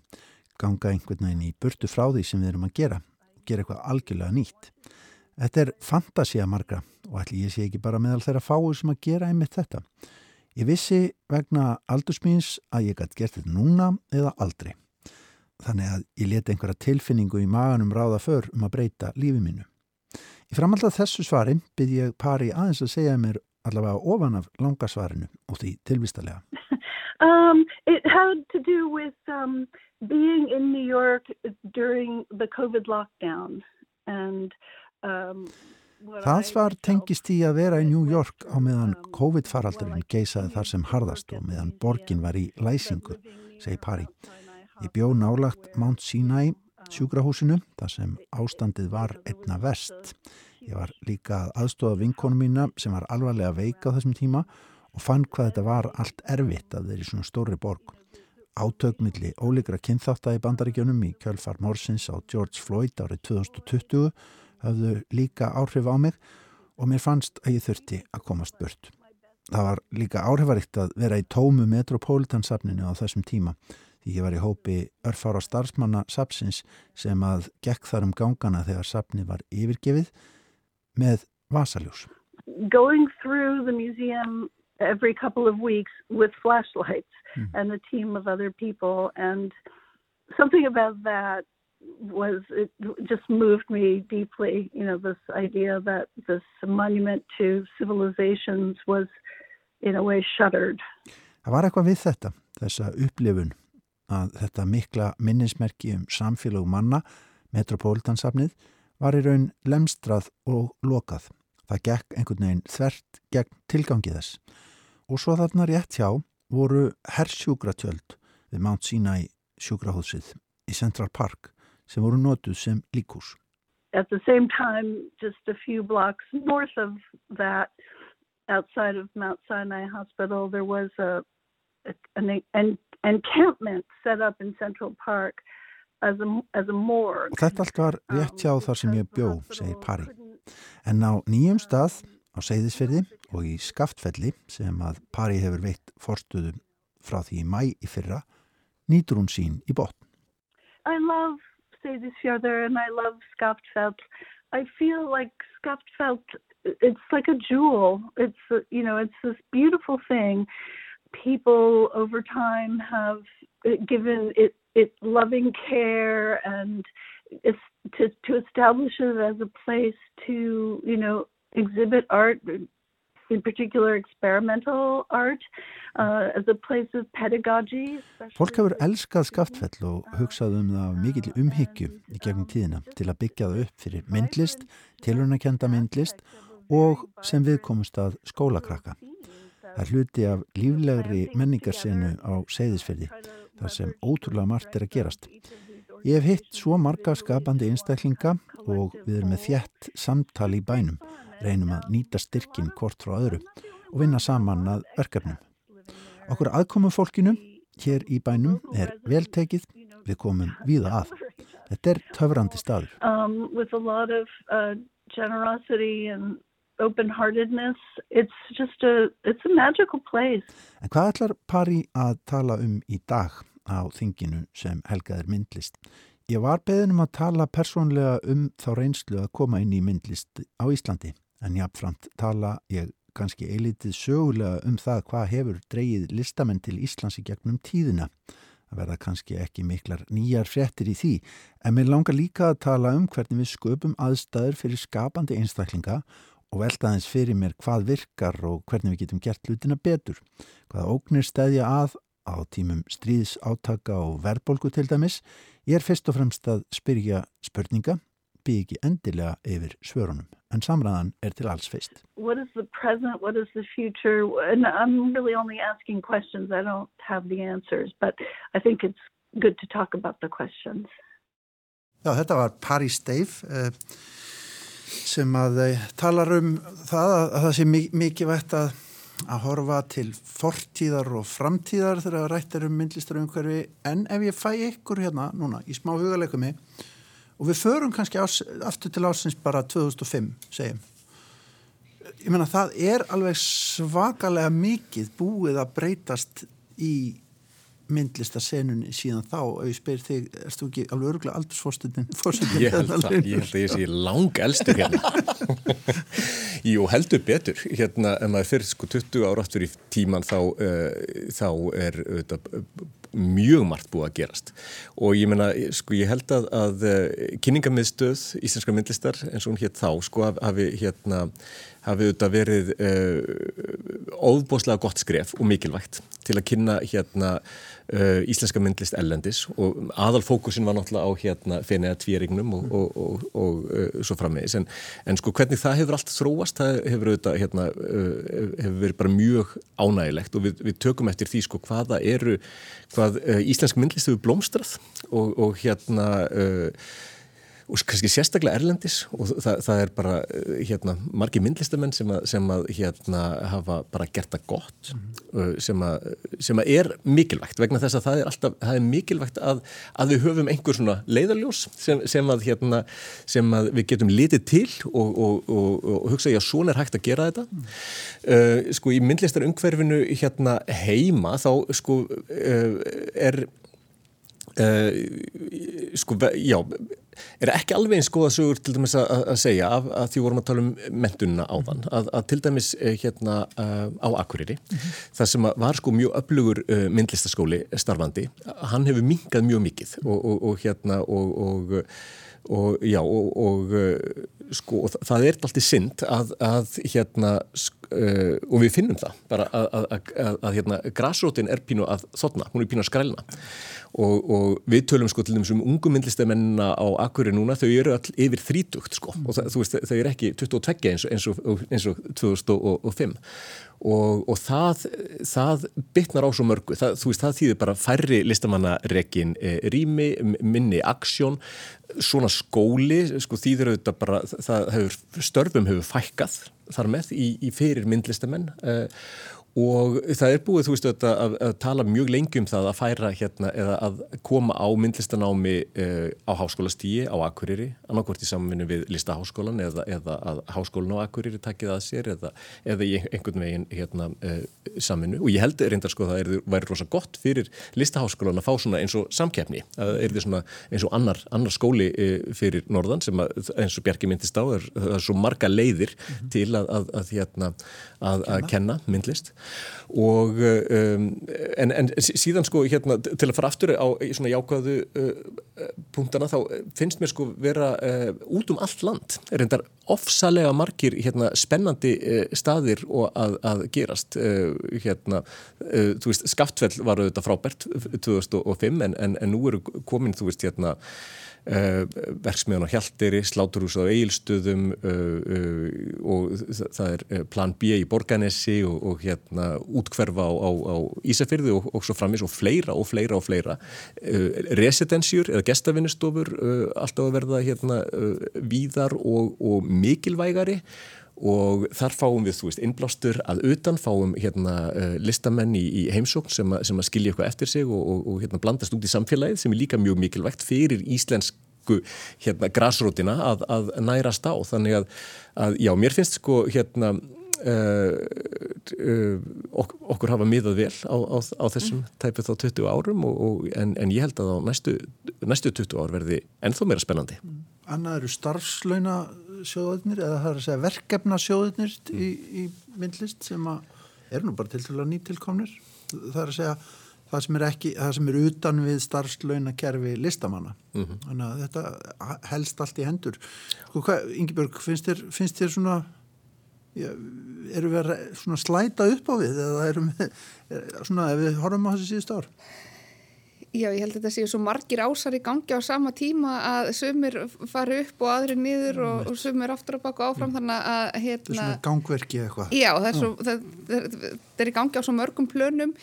Ganga einhvern veginn í burtu frá því sem við erum að gera. Gera eitthvað algjörlega nýtt. Þetta er fantasía margra og ætli ég sé ekki bara meðal þeirra fáu sem að gera einmitt þetta. Ég vissi vegna aldursmýns að ég gæti gert þetta núna eða aldrei. Þannig að ég leti einhverja tilfinningu í maganum ráða för um að breyta lífi mínu. Í framallað þessu svari byrð ég pari aðeins að segja mér allavega ofan af langarsvarinu og því tilvistalega. um, it had to do with um, being in New York during the COVID lockdown and um, Það svar tengist í að vera í New York á meðan COVID-faraldurinn geisaði þar sem harðast og meðan borgin var í læsingu, segi Pari. Ég bjó nálagt Mount Sinai sjúkrahúsinu þar sem ástandið var einna vest. Ég var líka aðstofað vinkonu mína sem var alvarlega veika á þessum tíma og fann hvað þetta var allt erfitt að þeirri svona stóri borg. Átökmilli ólíkra kynþátt í bandaríkjunum í kjölfar Morsins á George Floyd árið 2020 hafðu líka áhrif á mig og mér fannst að ég þurfti að komast burt. Það var líka áhrifarikt að vera í tómu Metropolitansafninu á þessum tíma því ég var í hópi örfára starfsmanna sapsins sem að gekk þar um gangana þegar sapni var yfirgefið með vasaljós. Going through the museum every couple of weeks with flashlights mm. and a team of other people and something about that was it just moved me deeply you know this idea that this monument to civilizations was in a way shuttered. Það var eitthvað við þetta þessa upplifun að þetta mikla minnismerki um samfélag manna Metropolitansafnið var í raun lemstrað og lokað. Það gekk einhvern veginn þvert gegn tilgangi þess. Og svo þarna rétt hjá voru herrsjúkratjöld við Mount Sinai sjúkrahúsið í Central Park sem voru notuð sem líkús. At the same time, just a few blocks north of that, outside of Mount Sinai Hospital, there was a, a an, an encampment set up in Central Park as a, as a morgue. Og þetta allt var rétt hjá þar sem ég bjó, segir Pari. En á nýjum stað, á Seyðisferði og í Skaftfelli sem að pari hefur veitt forstuðum frá því í mæ í fyrra nýtur hún sín í botn. I love Seyðisfjörður and I love Skaftfell. I feel like Skaftfell, it's like a jewel. It's, you know, it's this beautiful thing. People over time have given it, it loving care and it's to, to establish it as a place to, you know, exhibit art, in particular experimental art, uh, as a place of pedagogy. Fólk hefur elskað skaftfell og hugsað um það mikil umhyggju í gegnum tíðina til að byggja það upp fyrir myndlist, tilhörnakenda myndlist og sem viðkomust að skólakrakka. Það er hluti af líflegri menningarsenu á seyðisferði, þar sem ótrúlega margt er að gerast. Ég hef hitt svo marga skapandi einstaklinga og við erum með þjætt samtali í bænum, reynum að nýta styrkin hvort frá öðru og vinna saman að verkefnum. Okkur aðkomum fólkinu hér í bænum er veltekið, við komum víða að. Þetta er töfrandi staður. Um, of uh, a. En hvað ætlar pari að tala um í dag? á þinginu sem helgaðir myndlist. Ég var beðin um að tala persónlega um þá reynslu að koma inn í myndlist á Íslandi en jáfnframt tala ég kannski eilitið sögulega um það hvað hefur dreyið listamenn til Íslands í gegnum tíðina. Það verða kannski ekki miklar nýjar frettir í því en mér langar líka að tala um hvernig við sköpum aðstæður fyrir skapandi einstaklinga og veltaðins fyrir mér hvað virkar og hvernig við getum gert hlutina betur. Hvaða ógnir stæðja að á tímum stríðs átaka og verbolgu til dæmis, ég er fyrst og fremst að spyrja spurninga, bygg ekki endilega yfir svörunum, en samræðan er til alls fyrst. What is the present, what is the future, and I'm really only asking questions, I don't have the answers, but I think it's good to talk about the questions. Já, þetta var Paris Dave eh, sem að eh, talar um það að, að það sé mikið vett að að horfa til fortíðar og framtíðar þegar það rættir um myndlistar umhverfi en ef ég fæ ykkur hérna núna í smá hugalegumi og við förum kannski ás, aftur til ásins bara 2005 segjum ég menna það er alveg svakalega mikið búið að breytast í myndlistasenunni síðan þá og ég spyr þig, erst þú ekki alveg öruglega aldursfórstundin? Ég held að ég held að ég sé lang elstur hérna Jú, heldur betur hérna, en maður fyrir sko 20 ára aftur í tíman þá, uh, þá er uh, mjög margt búið að gerast. Og ég menna, sko ég held að, að uh, kynningamiðstöð Íslenska myndlistar eins og hún hétt þá, sko hafi hérna hafið þetta verið uh, óbúslega gott skref og mikilvægt til að kynna hérna uh, íslenska myndlist ellendis og aðalfókusin var náttúrulega á hérna fenniða tvírignum og, og, og, og uh, svo frammiðis en, en sko hvernig það hefur allt þróast það hefur auðvitað hérna hefur verið bara mjög ánægilegt og við, við tökum eftir því sko hvaða eru hvað íslensk myndlist hefur blómstrað og hérna og kannski sérstaklega erlendis og það, það er bara eh, hérna, margi myndlistamenn sem að, sem að hérna, hafa bara gert það gott mm -hmm. sem, að, sem að er mikilvægt vegna þess að það er, alltaf, það er mikilvægt að, að við höfum einhver svona leiðarljós sem, sem, hérna, sem að við getum litið til og, og, og, og hugsa ég að svona er hægt að gera þetta mm. uh, sko í myndlistarungverfinu hérna heima þá sko uh, er uh, sko já er ekki alveg eins góða sögur til dæmis að, að segja af að því vorum að tala um mentununa á þann að, að til dæmis eh, hérna uh, á Akureyri mm -hmm. það sem var sko mjög öflugur uh, myndlistaskóli starfandi, hann hefur mingað mjög mikið og, og, og hérna og, og já og sko það er alltaf synd að, að hérna uh, og við finnum það bara að hérna græsrótin er pínu að þotna, hún er pínu að skrælna og, og við tölum sko til þessum ungu myndlistamennina á Akuri núna, þau eru all yfir þrítugt sko. Og það, þú veist, þau eru ekki 22 eins og, eins og, eins og 2005 og, og það, það bytnar á svo mörgu, það, þú veist, það þýðir bara færri listamannarekin e, rými, minni aksjón, svona skóli, sko þýðir auðvitað bara, það hefur, störfum hefur fækkað þar með í, í fyrir myndlistamenn e, og það er búið, þú veist, að, að, að tala mjög lengi um það að færa hérna eða að koma á myndlistanámi uh, á háskólastíi á Akureyri annarkvort í samvinni við listaháskólan eða, eða að háskólan á Akureyri takkið að sér eða, eða í einhvern veginn hérna uh, samvinnu. Og ég held reyndar sko það er, væri rosa gott fyrir listaháskólan að fá svona eins og samkeppni. Það er því svona eins og annar, annar skóli uh, fyrir norðan sem að, eins og Bjarki myndist á er, það er svo marga leiðir mm -hmm. til að, að hérna að kenna myndlist og um, en, en síðan sko hérna til að fara aftur á svona jákvæðu uh, punktana þá finnst mér sko vera uh, út um allt land er reyndar ofsalega margir hérna spennandi uh, staðir að, að gerast uh, hérna uh, þú veist Skaftfell var auðvitað frábært 2005 en, en, en nú eru komin þú veist hérna Uh, verksmiðan á Hjalteri, Sláturhús á Eilstöðum uh, uh, og það er plan B í Borganesi og, og hérna útkverfa á, á, á Ísafyrði og, og svo framis og fleira og fleira og fleira. Residensjur eða gestavinnustofur alltaf að verða hérna víðar og, og mikilvægari. og þar fáum við, þú veist, innblástur að utan, fáum hérna listamenn í, í heimsókn sem, sem að skilja eitthvað eftir sig og, og, og hérna blandast út í samfélagið sem er líka mjög mikilvægt fyrir íslensku hérna græsrótina að, að nærast á, þannig að, að já, mér finnst sko hérna uh, uh, ok, okkur hafa miðað vel á, á, á þessum mm. tæpið þá 20 árum og, en, en ég held að á næstu, næstu 20 ár verði ennþá meira spennandi. Annað eru starfslauna sjóðunir eða það er að segja verkefna sjóðunir mm. í, í myndlist sem er nú bara til til að nýtilkomnir það er að segja það sem er, ekki, það sem er utan við starfslaunakerfi listamanna mm -hmm. þannig að þetta helst allt í hendur sko hvað, Ingebjörg, finnst þér, finnst þér svona já, eru við að slæta upp á við eða erum við svona ef við horfum á þessi síðust ár Já, ég held að þetta séu svo margir ásar í gangi á sama tíma að sumir fari upp og aðri niður og, og sumir aftur og baka áfram mm. þannig að hérna... Það er svona gangverki eitthvað. Já, það er, svo, það, það, það er í gangi á svo mörgum plönum.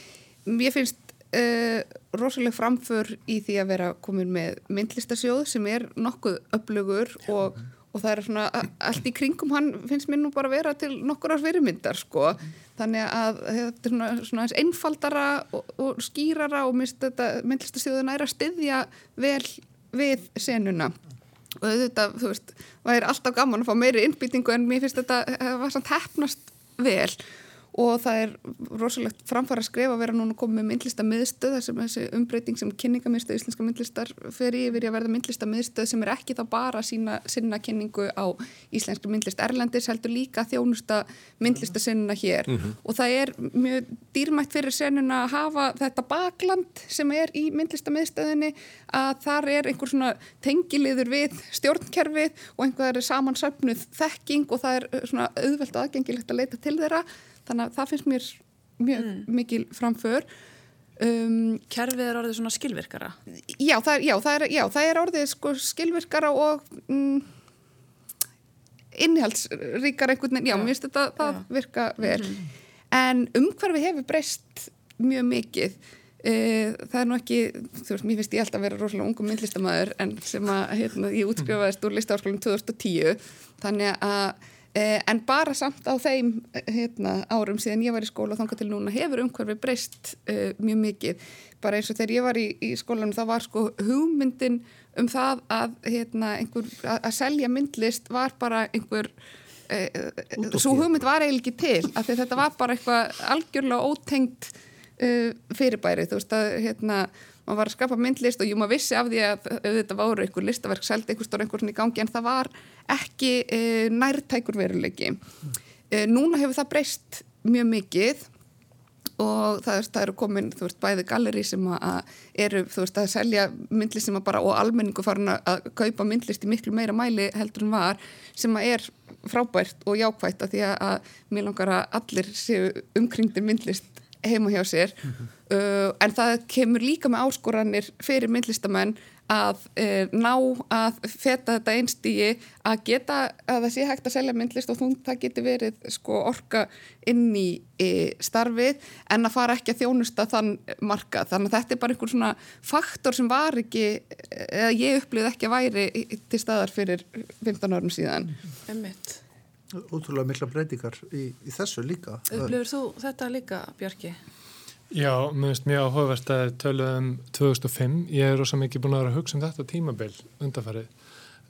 Ég finnst uh, rosalega framför í því að vera komin með myndlistasjóð sem er nokkuð öflugur og, og það er svona allt í kringum hann finnst mér nú bara að vera til nokkur árs verimyndar sko. Þannig að þetta er svona, svona einfaldara og, og skýrara og minnst þetta myndlistasjóðuna er að styðja vel við senuna og þetta, þú veist, það er alltaf gaman að fá meiri innbyttingu en mér finnst þetta það var samt hefnast vel og það er rosalegt framfara að skrifa að vera núna komið með myndlista miðstöð þessum þessi umbreyting sem kynningamiðstöð íslenska myndlistar fer yfir að verða myndlista miðstöð sem er ekki þá bara sína sinna kynningu á íslenska myndlist Erlendis heldur líka þjónusta myndlista sinna hér. Mm -hmm. og það er mjög dýrmætt fyrir senuna að hafa þetta bakland sem er í myndlista miðstöðinni að þar er einhver svona tengiliður við stjórnkerfið og einhver er samansöfnuð þekking og það er svona auðvelt aðgengilegt að leita til þeirra þannig að það finnst mér mjög mm. mikil framför. Um, Kerfið er orðið svona skilvirkara? Já, það er, já, það er, já, það er orðið sko skilvirkara og mm, innihaldsríkar einhvern veginn, já, mér finnst þetta það virka vel, mm. en umhverfi hefur breyst mjög mikið. Uh, það er nú ekki þú veist, mér finnst ég alltaf að vera rosalega ungum myndlistamæður en sem að, hérna, ég útskrifaðist úr listaháskólum 2010 þannig að en bara samt á þeim hérna, árum síðan ég var í skóla þanga til núna hefur umhverfi breyst uh, mjög mikið. Bara eins og þegar ég var í, í skólanum það var sko hugmyndin um það að, hérna, einhver, að, að selja myndlist var bara einhver uh, svo hugmynd var eiginlega ekki til af því þetta var bara eitthvað algjörlega ótengt uh, fyrirbæri þú veist að hérna maður var að skapa myndlist og jú maður vissi af því að auðvitað voru einhver listaverk seldi einhver stór einhvern í gangi en það var ekki e, nærtækur veruleiki mm. e, núna hefur það breyst mjög mikið og það, er, það eru komin, veist, bæði galleri sem að eru, veist, að selja myndlist sem að bara, og almenningu farin að kaupa myndlist í miklu meira mæli heldur en var, sem að er frábært og jákvægt að því að mér langar að allir séu umkringdir myndlist heima hjá sér. Mm -hmm. uh, en það kemur líka með áskoranir fyrir myndlistamenn að uh, ná að feta þetta einstígi að geta að það sé hægt að selja myndlist og þú, það getur verið sko orka inn í, í starfið en að fara ekki að þjónusta þann marka þannig að þetta er bara einhver svona faktor sem var ekki eða ég upplýði ekki að væri til staðar fyrir 15 árum síðan. Emmitt Ótrúlega mikla breytingar í, í þessu líka. Upplifur þú þetta líka, Björki? Já, mér finnst mjög áhugavert að tölu um 2005. Ég er rosa mikið búin að vera að hugsa um þetta tímabil undarfarið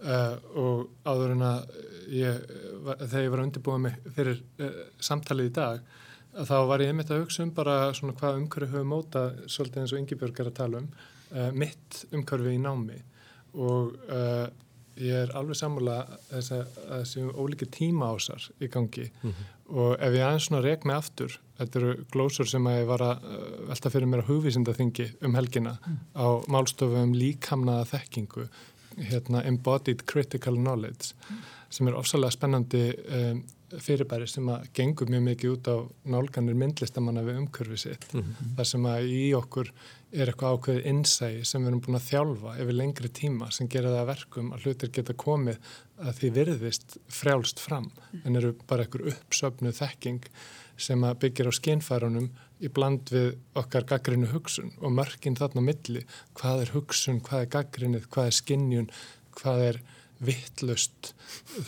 uh, og áður en að ég, þegar ég var að undirbúa mig fyrir uh, samtalið í dag þá var ég einmitt að hugsa um bara svona hvað umhverju höfum móta svolítið eins og Ingi Björg er að tala um uh, mitt umhverfi í námi og ég er alveg sammála þess að það séum ólíki tíma ásar í gangi mm -hmm. og ef ég aðeins svona reg mig aftur, þetta eru glósur sem að ég var að velta fyrir mér á hugvísindaþingi um helgina mm. á málstofu um líkamnaða þekkingu hérna embodied critical knowledge mm. sem er ofsalega spennandi um, fyrirbæri sem að gengur mjög mikið út á nálganir myndlistamanna við umkörfi sitt. -hmm. þar sem að í okkur er eitthvað ákveðið innsægi sem við erum búin að þjálfa yfir lengri tíma sem gera það verkum að hlutir geta komið að því virðist frjálst fram en eru bara einhver uppsöfnu þekking sem að byggja á skinnfærunum í bland við okkar gaggrinu hugsun og mörginn þarna milli. Hvað er hugsun, hvað er gaggrinnið, hvað er skinnjun, hvað er vittlust.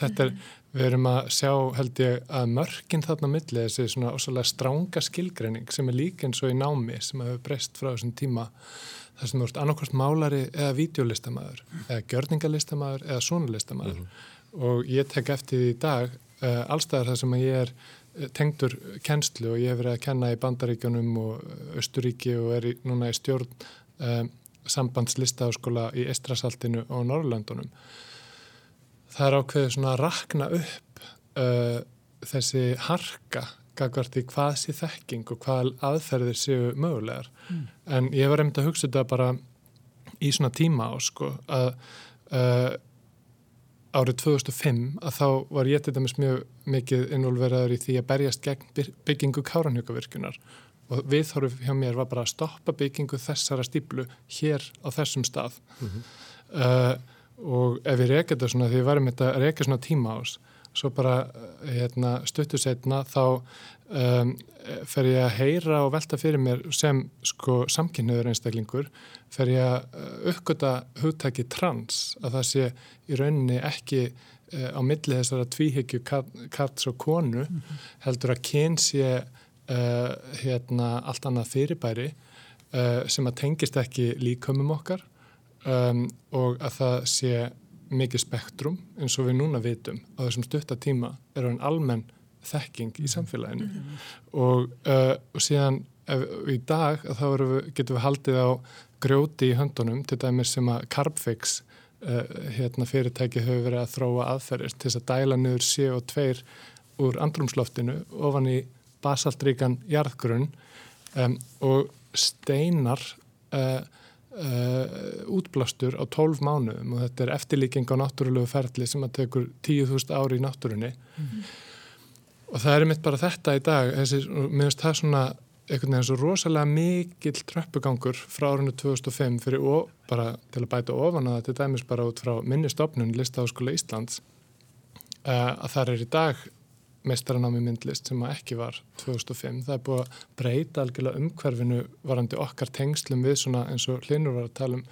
Þetta er Við erum að sjá, held ég, að mörginn þarna milli þessi svona ósvalega stránga skilgreining sem er líka eins og í námi sem hefur breyst frá þessum tíma þar sem þú ert annarkvæmst málari eða videolistamæður eða gjörningarlistamæður eða svonulistamæður mm -hmm. og ég tek eftir því í dag uh, allstæðar þar sem ég er uh, tengdur kennslu og ég hef verið að kenna í Bandaríkjunum og Östuríki og er í, núna í stjórn uh, sambandslistaháskóla í Estrasaltinu og Norrlöndunum það er ákveðið svona að rakna upp uh, þessi harka gagvart í hvað sé þekking og hvað aðferðir séu mögulegar mm. en ég var reynd að hugsa þetta bara í svona tíma á sko að uh, árið 2005 að þá var ég til dæmis mjög mikið involveraður í því að berjast gegn byggingu káranhjökavirkunar og viðhorf hjá mér var bara að stoppa byggingu þessara stíplu hér á þessum stað mm -hmm. uh, og ef ég reyka þetta svona því ég var um þetta að reyka svona tíma ás svo bara hérna, stuttu setna þá um, fer ég að heyra og velta fyrir mér sem sko samkynniður einstaklingur fer ég að uh, uppgöta hugtæki trans að það sé í rauninni ekki uh, á milli þessara tvíhyggju karts og konu mm -hmm. heldur að kyn sé uh, hérna allt annað fyrirbæri uh, sem að tengist ekki líkömmum okkar um, og að það sé mikið spektrum eins og við núna vitum á þessum stuttatíma er hann almenn þekking í samfélaginu mm -hmm. og, uh, og síðan ef, í dag þá getum við haldið á grjóti í höndunum til dæmis sem að Carbfix uh, hérna, fyrirtæki hefur verið að þróa aðferðir til þess að dæla niður CO2 úr andrumsloftinu ofan í basaltríkan jarðgrunn um, og steinar uh, Uh, útblástur á 12 mánuðum og þetta er eftirlíking á náttúrulegu ferli sem að tekur 10.000 ári í náttúrunni mm -hmm. og það er mitt bara þetta í dag þessi, minnst það svona einhvern veginn svo rosalega mikill tröppugangur frá árinu 2005 fyrir og bara til að bæta ofan að þetta dæmis bara út frá minnistofnun Listaháskóla Íslands uh, að það er í dag meistaranámi myndlist sem ekki var 2005. Það er búið að breyta algjörlega umhverfinu varandi okkar tengslum við svona eins og hlinur var að tala um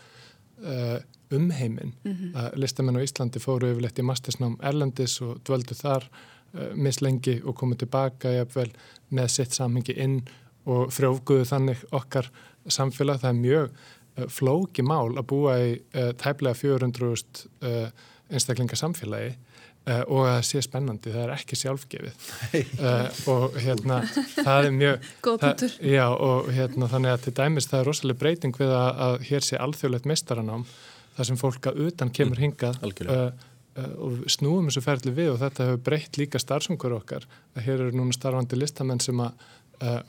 uh, umheimin. Mm -hmm. að listamenn á Íslandi fóru yfirleitt í mastersnám Erlendis og dvöldu þar uh, mislengi og komu tilbaka jafnvel, með sitt samhengi inn og frjófguðu þannig okkar samfélag. Það er mjög uh, flóki mál að búa í uh, tæplega 400 einstaklingar samfélagi Uh, og að það sé spennandi, það er ekki sjálfgefið. Uh, og hérna það er mjög það, já, og hérna þannig að til dæmis það er rosalega breyting við að, að hér sé alþjóðlegt mestaranám þar sem fólk að utan kemur mm, hingað uh, og snúum þessu ferli við og þetta hefur breytt líka starfsöngur okkar. Að hér eru núna starfandi listamenn sem að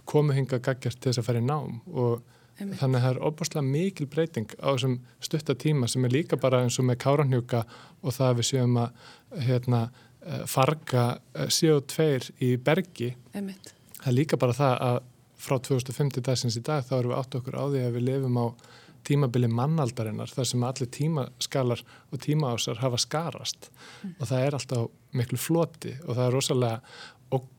komu hingað gaggjart til þess að fara í nám og Þannig að það er óbúslega mikil breyting á þessum stuttatíma sem er líka bara eins og með káranhjúka og það við séum að hérna, eh, farga eh, CO2 í bergi. Einmitt. Það er líka bara það að frá 2050 dagsins í dag þá erum við átt okkur á því að við lifum á tímabili mannaldarinnar þar sem allir tímaskalar og tímaásar hafa skarast mm. og það er alltaf miklu floti og það er rosalega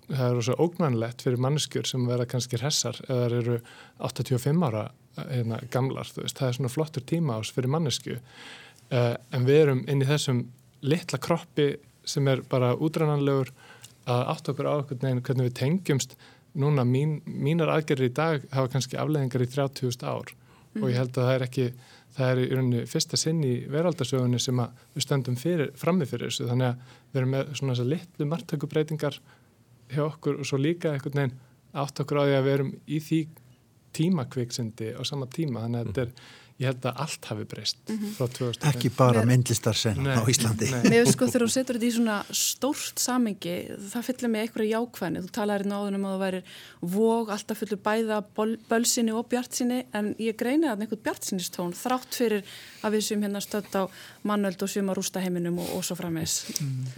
það er rosa ógnvænlegt fyrir manneskjur sem verða kannski hressar eða eru 85 ára hérna, gamlar, veist, það er svona flottur tíma ás fyrir mannesku uh, en við erum inn í þessum litla kroppi sem er bara útrænanlegur að átt okkur á okkur neginn hvernig við tengjumst. Núna mín, mínar aðgerri í dag hafa kannski afleðingar í 30.000 ár. Mm. og ég held að það er ekki það er í rauninni fyrsta sinn í veraldasögunni sem við stöndum frammi fyrir þessu. Þannig að við erum með svona þessar litlu margtökubreitingar hjá okkur og svo líka einhvern veginn átt okkur á því að við erum í því tímakviksindi á sama tíma þannig að mm. þetta er ég held að allt hafi breyst mm -hmm. frá 2000. Ekki bara myndlistarsen á Íslandi. Mér sko þegar þú setur þetta í svona stórt samengi það fyllir mig eitthvað jákvæðni. Þú talaði hérna áðunum að það væri vóg, alltaf fullur bæða bölsinni og bjartsinni en ég greina þarna einhvern bjartsinnistón þrátt fyrir að við sem hérna stödd á mannöld og sem á rústaheiminum og, og svo framins.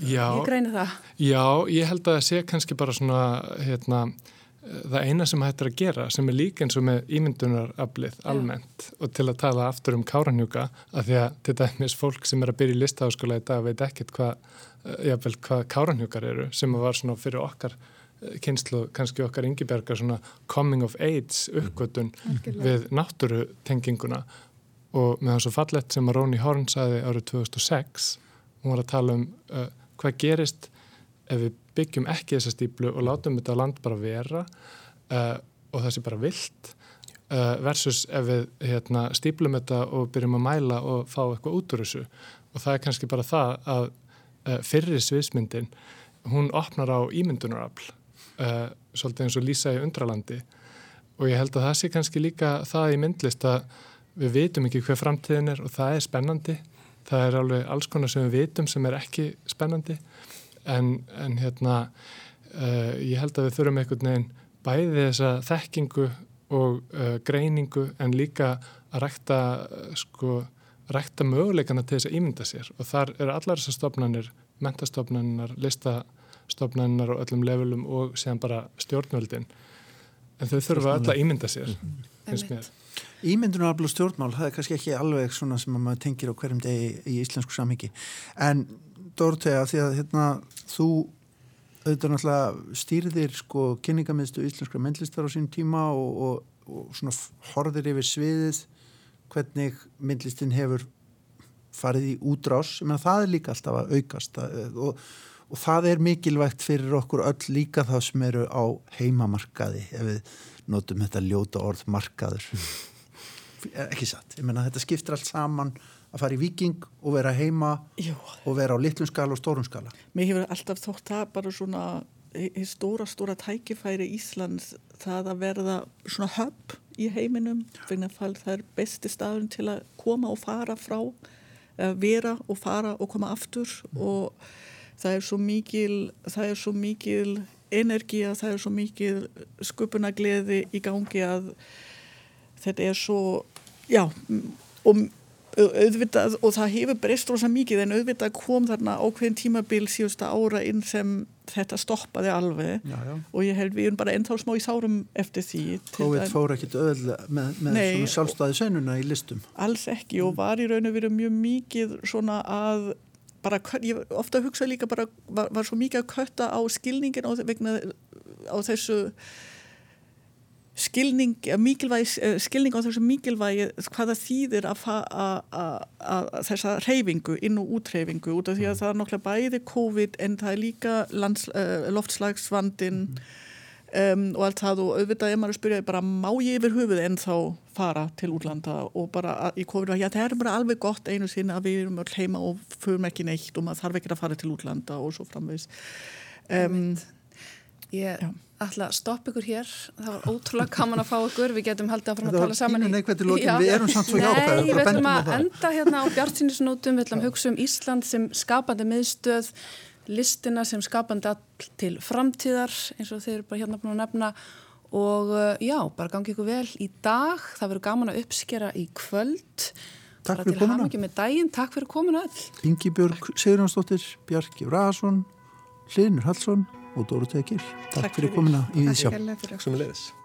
Já, ég greina það. Já, ég held að það sé kannski bara svona hérna það eina sem hættir að gera sem er líka eins og með ímyndunaraflið almennt og til að tala aftur um káranjúka að því að til dæmis fólk sem er að byrja í listaháskóla í dag veit ekkert hvað eh, hva káranjúkar eru sem var svona fyrir okkar eh, kynslu, kannski okkar yngibergar svona coming of age uppgötun mm. við náttúrutenginguna og með það svo fallett sem að Róni Horn saði árið 2006 hún var að tala um uh, hvað gerist ef við byggjum ekki þessa stíplu og látum þetta land bara vera uh, og það sé bara vilt uh, versus ef við hérna, stíplum þetta og byrjum að mæla og fá eitthvað út úr þessu. Og það er kannski bara það að uh, fyrri sviðsmyndin hún opnar á ímyndunarafl svolítið eins og lýsa í undralandi. Og ég held að það sé kannski líka það í myndlist að við vitum ekki hver framtíðin er og það er spennandi. Það er alveg alls konar sem við vitum sem er ekki spennandi en, en hérna uh, ég held að við þurfum einhvern veginn bæði þessa þekkingu og uh, greiningu en líka að rækta uh, sko, rækta möguleikana til þess að ímynda sér. Og þar eru allar þessar stofnanir mentastofnanir, listastofnanir og öllum levelum og séðan bara stjórnvöldin. En þau þurfa alltaf að ímynda sér finnst mér. Ímyndunarafl og stjórnmál, það er kannski ekki alveg svona sem maður tengir á hverjum degi í íslensku samhengi. En Dóruðega því að hérna, þú auðvitað náttúrulega stýrðir sko kynningamiðstu íslenskra myndlistar á sín tíma og, og, og svona horðir yfir sviðið hvernig myndlistin hefur farið í útrás, menn það er líka alltaf að aukast og, og það er mikilvægt fyrir okkur öll líka það sem eru á heimamarkaði ef við notum þetta ljóta orð markaður. Ekki satt, ég menna þetta skiptir allt saman að fara í viking og vera heima Jú. og vera á litlum skala og stórum skala Mér hefur alltaf þótt það bara svona stóra, stóra tækifæri Íslands það að verða svona höpp í heiminum það er besti staðun til að koma og fara frá vera og fara og koma aftur mm. og það er svo mikil það er svo mikil energi að það er svo mikil sköpunagleði í gangi að þetta er svo já og auðvitað og það hefur breyst rosa mikið en auðvitað kom þarna ákveðin tímabil síðusta ára inn sem þetta stoppaði alveg. Já, já. og ég held við erum bara ennþá smá í sárum eftir því COVID fór ekkit öll með, með Nei, svona sjálfstæði senuna í listum. Alls ekki og var í raun og verið mjög mikið svona að bara, ég ofta hugsa líka bara var, var svo mikið að kötta á skilningin á, vegna, á þessu skilning, mikilvæg, eh, skilning á þessu mikilvægi hvaða þýðir að, að, að, að þessa reyfingu, inn- og útreyfingu út af því að mm. það er nokkla bæði COVID en það er líka lands, uh, loftslagsvandin mm. um, og allt það og auðvitað er maður að spyrja bara má ég yfir höfuð en þá fara til útlanda og bara í COVID var já það er bara alveg gott einu sinna að við erum öll heima og förum ekki neitt og maður þarf ekki að fara til útlanda og svo framvegs um, Ég ætla að stoppa ykkur hér. Það var ótrúlega gaman að fá ykkur. Við getum haldið að fara að tala saman í við erum samt svo Nei, við ætlum að enda hérna á bjartinsnótum við ætlum að hugsa um Ísland sem skapandi miðstöð listina sem skapandi all til framtíðar eins og þeir eru bara hérna búin að nefna. Og uh, já, bara gangi ykkur vel í dag, það verður gaman að uppskera í kvöld. Takk fyrir komuna. Takk fyrir komuna Ingi Björg Sigurðansdóttir, Bjarki Vrason Hlinur Hallsson og Dóru Tegir. Takk, Takk fyrir komina í því sjá. Takk fyrir.